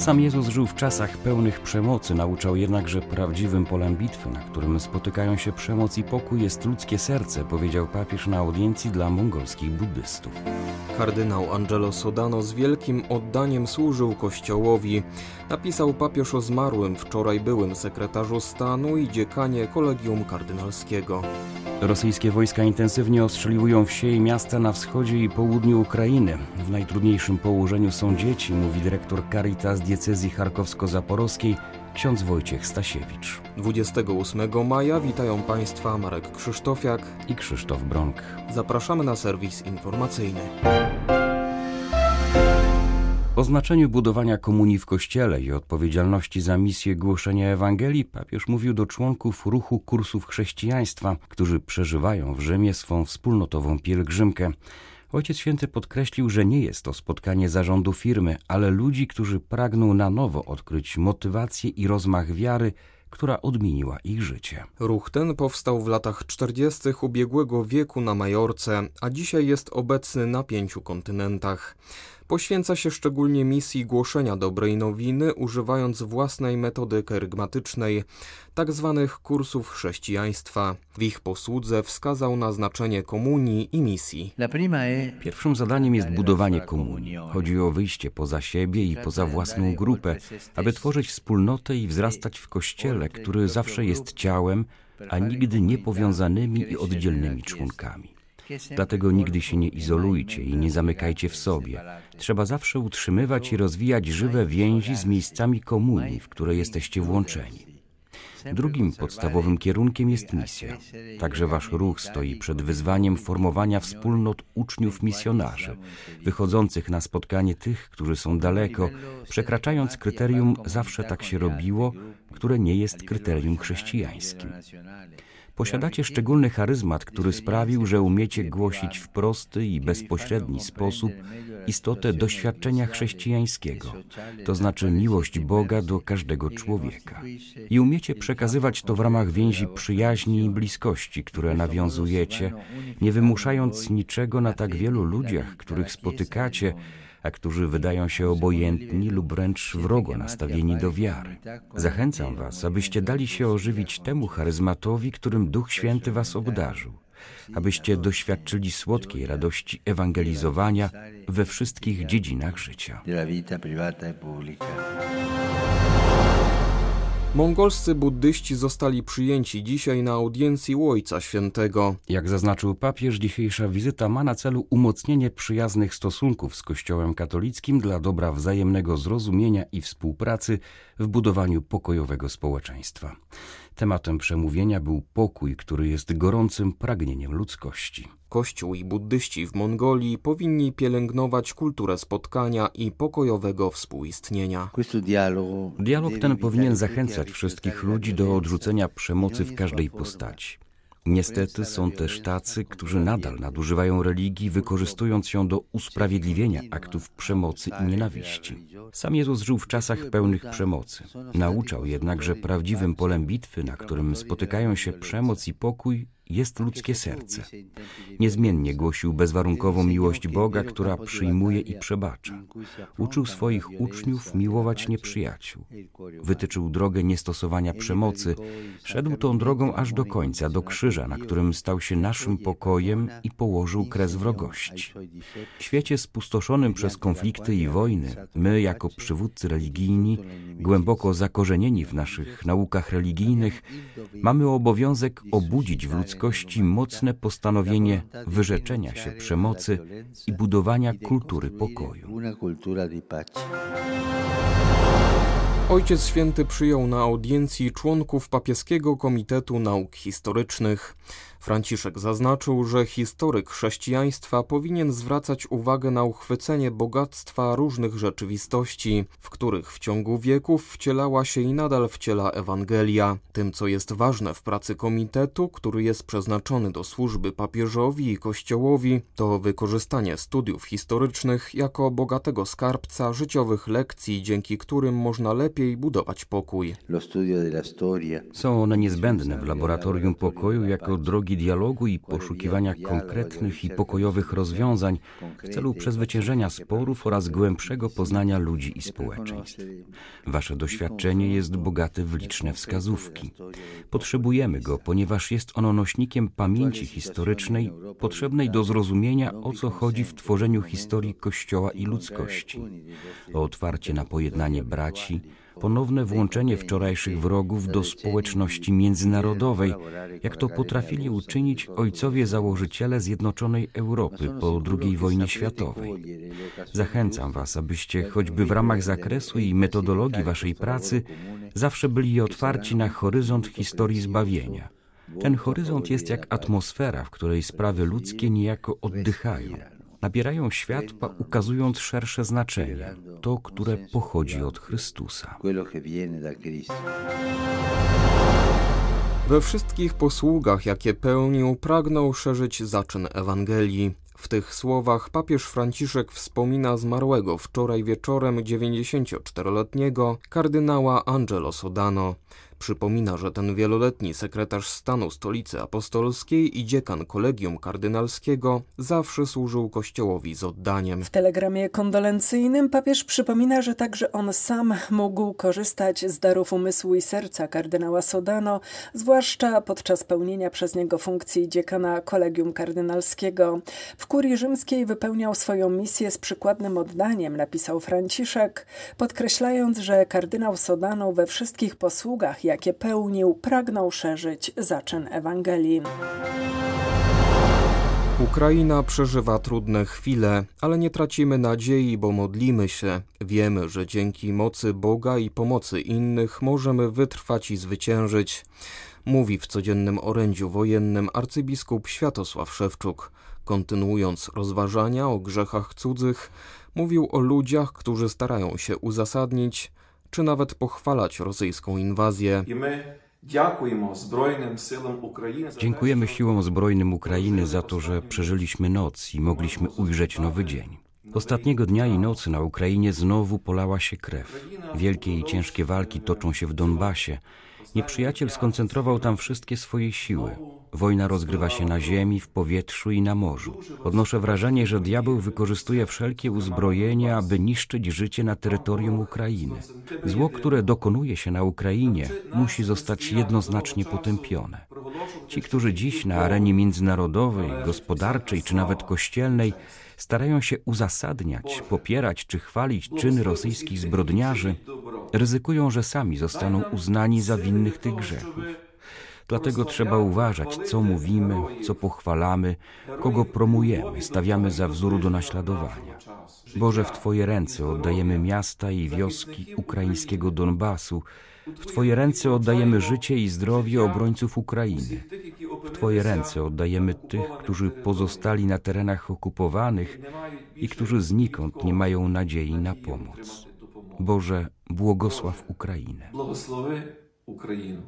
Sam Jezus żył w czasach pełnych przemocy, nauczał jednak, że prawdziwym polem bitwy, na którym spotykają się przemoc i pokój, jest ludzkie serce, powiedział papież na audiencji dla mongolskich buddystów. Kardynał Angelo Sodano z wielkim oddaniem służył Kościołowi. Napisał papież o zmarłym wczoraj byłym sekretarzu stanu i dziekanie kolegium kardynalskiego. Rosyjskie wojska intensywnie ostrzeliwują wsie i miasta na wschodzie i południu Ukrainy. W najtrudniejszym położeniu są dzieci, mówi dyrektor Caritas diecezji charkowsko-zaporowskiej ksiądz Wojciech Stasiewicz. 28 maja witają Państwa Marek Krzysztofiak i Krzysztof Bronk. Zapraszamy na serwis informacyjny. O znaczeniu budowania komunii w Kościele i odpowiedzialności za misję głoszenia Ewangelii papież mówił do członków ruchu kursów chrześcijaństwa, którzy przeżywają w Rzymie swą wspólnotową pielgrzymkę. Ojciec Święty podkreślił, że nie jest to spotkanie zarządu firmy, ale ludzi, którzy pragną na nowo odkryć motywację i rozmach wiary, która odmieniła ich życie. Ruch ten powstał w latach 40. ubiegłego wieku na Majorce, a dzisiaj jest obecny na pięciu kontynentach. Poświęca się szczególnie misji głoszenia dobrej nowiny, używając własnej metody kerygmatycznej, tak zwanych kursów chrześcijaństwa. W ich posłudze wskazał na znaczenie komunii i misji. Pierwszym zadaniem jest budowanie komunii. Chodzi o wyjście poza siebie i poza własną grupę, aby tworzyć wspólnotę i wzrastać w kościele, który zawsze jest ciałem, a nigdy niepowiązanymi i oddzielnymi członkami. Dlatego nigdy się nie izolujcie i nie zamykajcie w sobie. Trzeba zawsze utrzymywać i rozwijać żywe więzi z miejscami komunii, w które jesteście włączeni. Drugim podstawowym kierunkiem jest misja. Także wasz ruch stoi przed wyzwaniem formowania wspólnot uczniów misjonarzy, wychodzących na spotkanie tych, którzy są daleko, przekraczając kryterium zawsze tak się robiło, które nie jest kryterium chrześcijańskim. Posiadacie szczególny charyzmat, który sprawił, że umiecie głosić w prosty i bezpośredni sposób istotę doświadczenia chrześcijańskiego, to znaczy miłość Boga do każdego człowieka. I umiecie przekazywać to w ramach więzi przyjaźni i bliskości, które nawiązujecie, nie wymuszając niczego na tak wielu ludziach, których spotykacie, a którzy wydają się obojętni lub wręcz wrogo nastawieni do wiary. Zachęcam Was, abyście dali się ożywić temu charyzmatowi, którym Duch Święty Was obdarzył, abyście doświadczyli słodkiej radości ewangelizowania we wszystkich dziedzinach życia. Mongolscy buddyści zostali przyjęci dzisiaj na audiencji u Ojca Świętego. Jak zaznaczył papież, dzisiejsza wizyta ma na celu umocnienie przyjaznych stosunków z Kościołem katolickim dla dobra wzajemnego zrozumienia i współpracy w budowaniu pokojowego społeczeństwa. Tematem przemówienia był pokój, który jest gorącym pragnieniem ludzkości. Kościół i buddyści w Mongolii powinni pielęgnować kulturę spotkania i pokojowego współistnienia. Dialog ten powinien zachęcać wszystkich ludzi do odrzucenia przemocy w każdej postaci. Niestety są też tacy, którzy nadal nadużywają religii, wykorzystując ją do usprawiedliwienia aktów przemocy i nienawiści. Sam Jezus żył w czasach pełnych przemocy. Nauczał jednak, że prawdziwym polem bitwy, na którym spotykają się przemoc i pokój, jest ludzkie serce. Niezmiennie głosił bezwarunkową miłość Boga, która przyjmuje i przebacza. Uczył swoich uczniów miłować nieprzyjaciół. Wytyczył drogę niestosowania przemocy. Szedł tą drogą aż do końca, do krzyża, na którym stał się naszym pokojem i położył kres wrogości. W świecie spustoszonym przez konflikty i wojny, my, jako przywódcy religijni, głęboko zakorzenieni w naszych naukach religijnych, mamy obowiązek obudzić w ludzkości ludzkości mocne postanowienie wyrzeczenia się przemocy i budowania kultury pokoju. Ojciec Święty przyjął na audiencji członków Papieskiego Komitetu Nauk Historycznych. Franciszek zaznaczył, że historyk chrześcijaństwa powinien zwracać uwagę na uchwycenie bogactwa różnych rzeczywistości, w których w ciągu wieków wcielała się i nadal wciela Ewangelia. Tym, co jest ważne w pracy komitetu, który jest przeznaczony do służby papieżowi i kościołowi, to wykorzystanie studiów historycznych jako bogatego skarbca życiowych lekcji, dzięki którym można lepiej budować pokój. Są one niezbędne w laboratorium pokoju jako drogi dialogu i poszukiwania konkretnych i pokojowych rozwiązań w celu przezwyciężenia sporów oraz głębszego poznania ludzi i społeczeństw. Wasze doświadczenie jest bogate w liczne wskazówki. Potrzebujemy go, ponieważ jest ono nośnikiem pamięci historycznej potrzebnej do zrozumienia, o co chodzi w tworzeniu historii Kościoła i ludzkości, o otwarcie na pojednanie braci, ponowne włączenie wczorajszych wrogów do społeczności międzynarodowej, jak to potrafili uczynić ojcowie założyciele Zjednoczonej Europy po II wojnie światowej. Zachęcam Was, abyście choćby w ramach zakresu i metodologii Waszej pracy zawsze byli otwarci na horyzont historii zbawienia. Ten horyzont jest jak atmosfera, w której sprawy ludzkie niejako oddychają nabierają światła, ukazując szersze znaczenie, to, które pochodzi od Chrystusa. We wszystkich posługach, jakie pełnił, pragnął szerzyć zaczyn Ewangelii. W tych słowach papież Franciszek wspomina zmarłego wczoraj wieczorem 94-letniego kardynała Angelo Sodano. Przypomina, że ten wieloletni sekretarz stanu Stolicy Apostolskiej i dziekan Kolegium Kardynalskiego zawsze służył Kościołowi z oddaniem. W telegramie kondolencyjnym papież przypomina, że także on sam mógł korzystać z darów umysłu i serca kardynała Sodano, zwłaszcza podczas pełnienia przez niego funkcji dziekana Kolegium Kardynalskiego. W kurii rzymskiej wypełniał swoją misję z przykładnym oddaniem, napisał Franciszek, podkreślając, że kardynał Sodano we wszystkich posługach, jakie pełnił, pragnął szerzyć zaczyn Ewangelii. Ukraina przeżywa trudne chwile, ale nie tracimy nadziei, bo modlimy się. Wiemy, że dzięki mocy Boga i pomocy innych możemy wytrwać i zwyciężyć. Mówi w codziennym orędziu wojennym arcybiskup Światosław Szewczuk. Kontynuując rozważania o grzechach cudzych, mówił o ludziach, którzy starają się uzasadnić, czy nawet pochwalać rosyjską inwazję. Dziękujemy siłom zbrojnym Ukrainy za to, że przeżyliśmy noc i mogliśmy ujrzeć nowy dzień. Ostatniego dnia i nocy na Ukrainie znowu polała się krew. Wielkie i ciężkie walki toczą się w Donbasie. Nieprzyjaciel skoncentrował tam wszystkie swoje siły. Wojna rozgrywa się na ziemi, w powietrzu i na morzu. Odnoszę wrażenie, że diabeł wykorzystuje wszelkie uzbrojenia, aby niszczyć życie na terytorium Ukrainy. Zło, które dokonuje się na Ukrainie, musi zostać jednoznacznie potępione. Ci, którzy dziś na arenie międzynarodowej, gospodarczej czy nawet kościelnej starają się uzasadniać, popierać czy chwalić czyny rosyjskich zbrodniarzy, ryzykują, że sami zostaną uznani za winnych tych grzechów. Dlatego trzeba uważać, co mówimy, co pochwalamy, kogo promujemy, stawiamy za wzór do naśladowania. Boże, w Twoje ręce oddajemy miasta i wioski ukraińskiego Donbasu, w Twoje ręce oddajemy życie i zdrowie obrońców Ukrainy. W Twoje ręce oddajemy tych, którzy pozostali na terenach okupowanych i którzy znikąd nie mają nadziei na pomoc. Boże, błogosław Ukrainę. Ukrainę.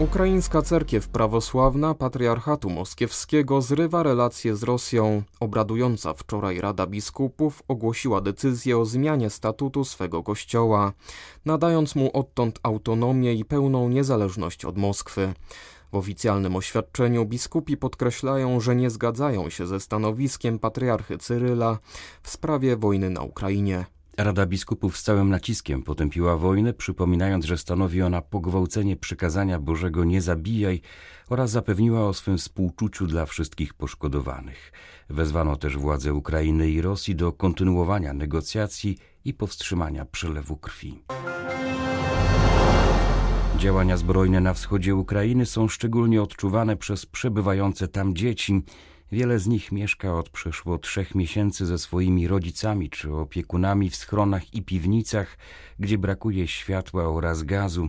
Ukraińska cerkiew prawosławna Patriarchatu Moskiewskiego zrywa relacje z Rosją. Obradująca wczoraj Rada Biskupów ogłosiła decyzję o zmianie statutu swego kościoła, nadając mu odtąd autonomię i pełną niezależność od Moskwy. W oficjalnym oświadczeniu biskupi podkreślają, że nie zgadzają się ze stanowiskiem patriarchy Cyryla w sprawie wojny na Ukrainie. Rada Biskupów z całym naciskiem potępiła wojnę, przypominając, że stanowi ona pogwałcenie przykazania Bożego nie zabijaj oraz zapewniła o swym współczuciu dla wszystkich poszkodowanych. Wezwano też władze Ukrainy i Rosji do kontynuowania negocjacji i powstrzymania przelewu krwi. Działania zbrojne na wschodzie Ukrainy są szczególnie odczuwane przez przebywające tam dzieci, Wiele z nich mieszka od przeszło trzech miesięcy ze swoimi rodzicami czy opiekunami w schronach i piwnicach, gdzie brakuje światła oraz gazu.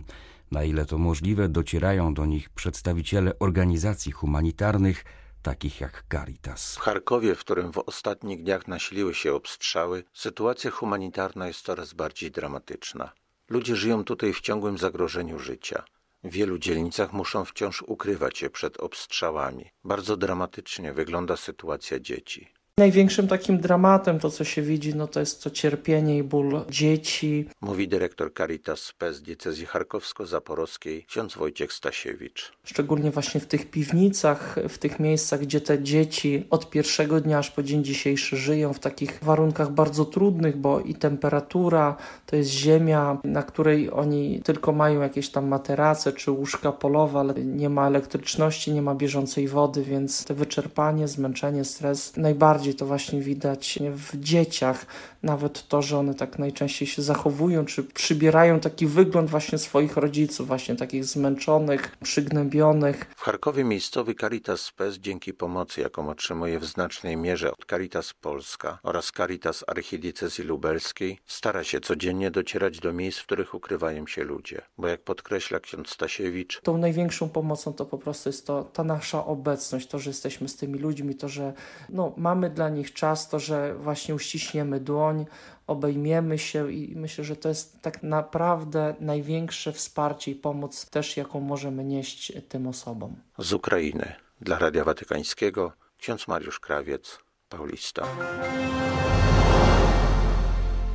Na ile to możliwe, docierają do nich przedstawiciele organizacji humanitarnych, takich jak Caritas. W Charkowie, w którym w ostatnich dniach nasiliły się obstrzały, sytuacja humanitarna jest coraz bardziej dramatyczna. Ludzie żyją tutaj w ciągłym zagrożeniu życia. W wielu dzielnicach muszą wciąż ukrywać się przed obstrzałami. Bardzo dramatycznie wygląda sytuacja dzieci. Największym takim dramatem, to co się widzi, no to jest to cierpienie i ból dzieci. Mówi dyrektor Caritas Spes diecezji charkowsko-zaporowskiej, ksiądz Wojciech Stasiewicz. Szczególnie właśnie w tych piwnicach, w tych miejscach, gdzie te dzieci od pierwszego dnia aż po dzień dzisiejszy żyją w takich warunkach bardzo trudnych, bo i temperatura, to jest ziemia, na której oni tylko mają jakieś tam materace czy łóżka polowe, ale nie ma elektryczności, nie ma bieżącej wody, więc te wyczerpanie, zmęczenie, stres najbardziej najbardziej to właśnie widać w dzieciach. Nawet to, że one tak najczęściej się zachowują, czy przybierają taki wygląd właśnie swoich rodziców, właśnie takich zmęczonych, przygnębionych. W Charkowie miejscowy Caritas Spes dzięki pomocy, jaką otrzymuje w znacznej mierze od Caritas Polska oraz Caritas Archidiecezji Lubelskiej, stara się codziennie docierać do miejsc, w których ukrywają się ludzie. Bo jak podkreśla ksiądz Stasiewicz, tą największą pomocą to po prostu jest to, ta nasza obecność, to, że jesteśmy z tymi ludźmi, to, że no, mamy dla nich czas, to, że właśnie uściśniemy dłoń, obejmiemy się i myślę, że to jest tak naprawdę największe wsparcie i pomoc też, jaką możemy nieść tym osobom. Z Ukrainy dla Radia Watykańskiego ksiądz Mariusz Krawiec, Paulista.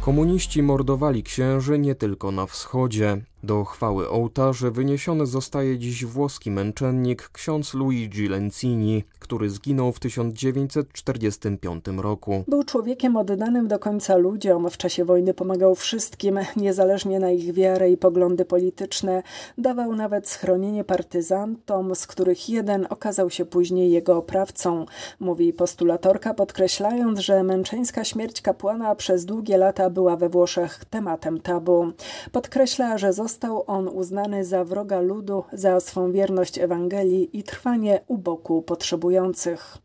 Komuniści mordowali księży nie tylko na wschodzie. Do chwały ołtarzy wyniesiony zostaje dziś włoski męczennik ksiądz Luigi Lenzini, który zginął w 1945 roku. Był człowiekiem oddanym do końca ludziom. W czasie wojny pomagał wszystkim, niezależnie na ich wiarę i poglądy polityczne. Dawał nawet schronienie partyzantom, z których jeden okazał się później jego oprawcą. Mówi postulatorka, podkreślając, że męczeńska śmierć kapłana przez długie lata była we Włoszech tematem tabu. Podkreśla, że został Został on uznany za wroga ludu za swą wierność Ewangelii i trwanie u boku potrzebujących.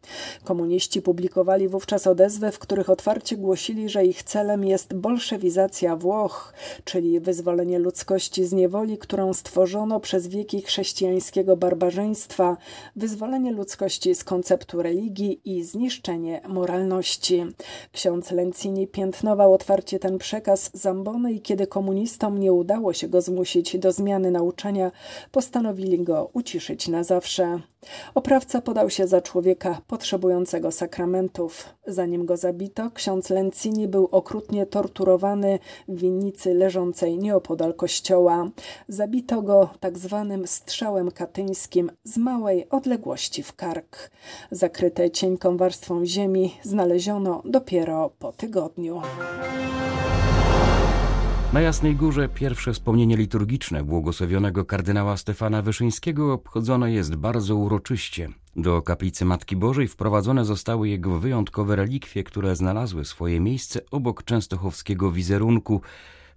Komuniści publikowali wówczas odezwy, w których otwarcie głosili, że ich celem jest bolszewizacja Włoch, czyli wyzwolenie ludzkości z niewoli, którą stworzono przez wieki chrześcijańskiego barbarzyństwa, wyzwolenie ludzkości z konceptu religii i zniszczenie moralności. Ksiądz Lencini piętnował otwarcie ten przekaz Zambony i kiedy komunistom nie udało się go zmusić, zmusić do zmiany nauczania, postanowili go uciszyć na zawsze. Oprawca podał się za człowieka potrzebującego sakramentów. Zanim go zabito, ksiądz Lencini był okrutnie torturowany w winnicy leżącej nieopodal kościoła. Zabito go tak zwanym strzałem katyńskim z małej odległości w kark. Zakryte cienką warstwą ziemi znaleziono dopiero po tygodniu. Na Jasnej Górze pierwsze wspomnienie liturgiczne błogosławionego kardynała Stefana Wyszyńskiego obchodzone jest bardzo uroczyście. Do kaplicy Matki Bożej wprowadzone zostały jego wyjątkowe relikwie, które znalazły swoje miejsce obok częstochowskiego wizerunku –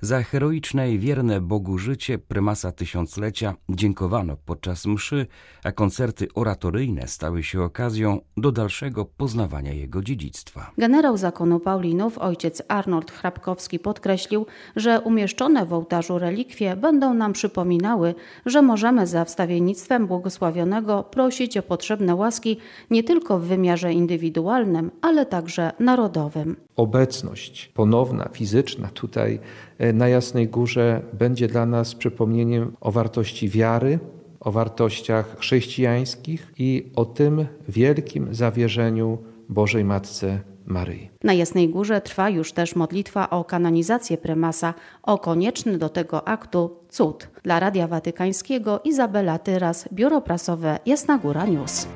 za heroiczne i wierne Bogu życie prymasa tysiąclecia dziękowano podczas mszy, a koncerty oratoryjne stały się okazją do dalszego poznawania jego dziedzictwa. Generał zakonu Paulinów, ojciec Arnold Hrabkowski podkreślił, że umieszczone w ołtarzu relikwie będą nam przypominały, że możemy za wstawiennictwem błogosławionego prosić o potrzebne łaski nie tylko w wymiarze indywidualnym, ale także narodowym. Obecność ponowna, fizyczna tutaj E, na Jasnej Górze będzie dla nas przypomnieniem o wartości wiary, o wartościach chrześcijańskich i o tym wielkim zawierzeniu Bożej Matce Maryi. Na Jasnej Górze trwa już też modlitwa o kanonizację prymasa, o konieczny do tego aktu cud. Dla Radia Watykańskiego Izabela Tyras, Biuro Prasowe Jasna Góra News.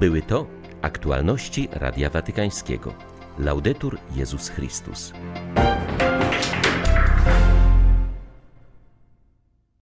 Były to aktualności Radia Watykańskiego. Laudetur Jezus Chrystus.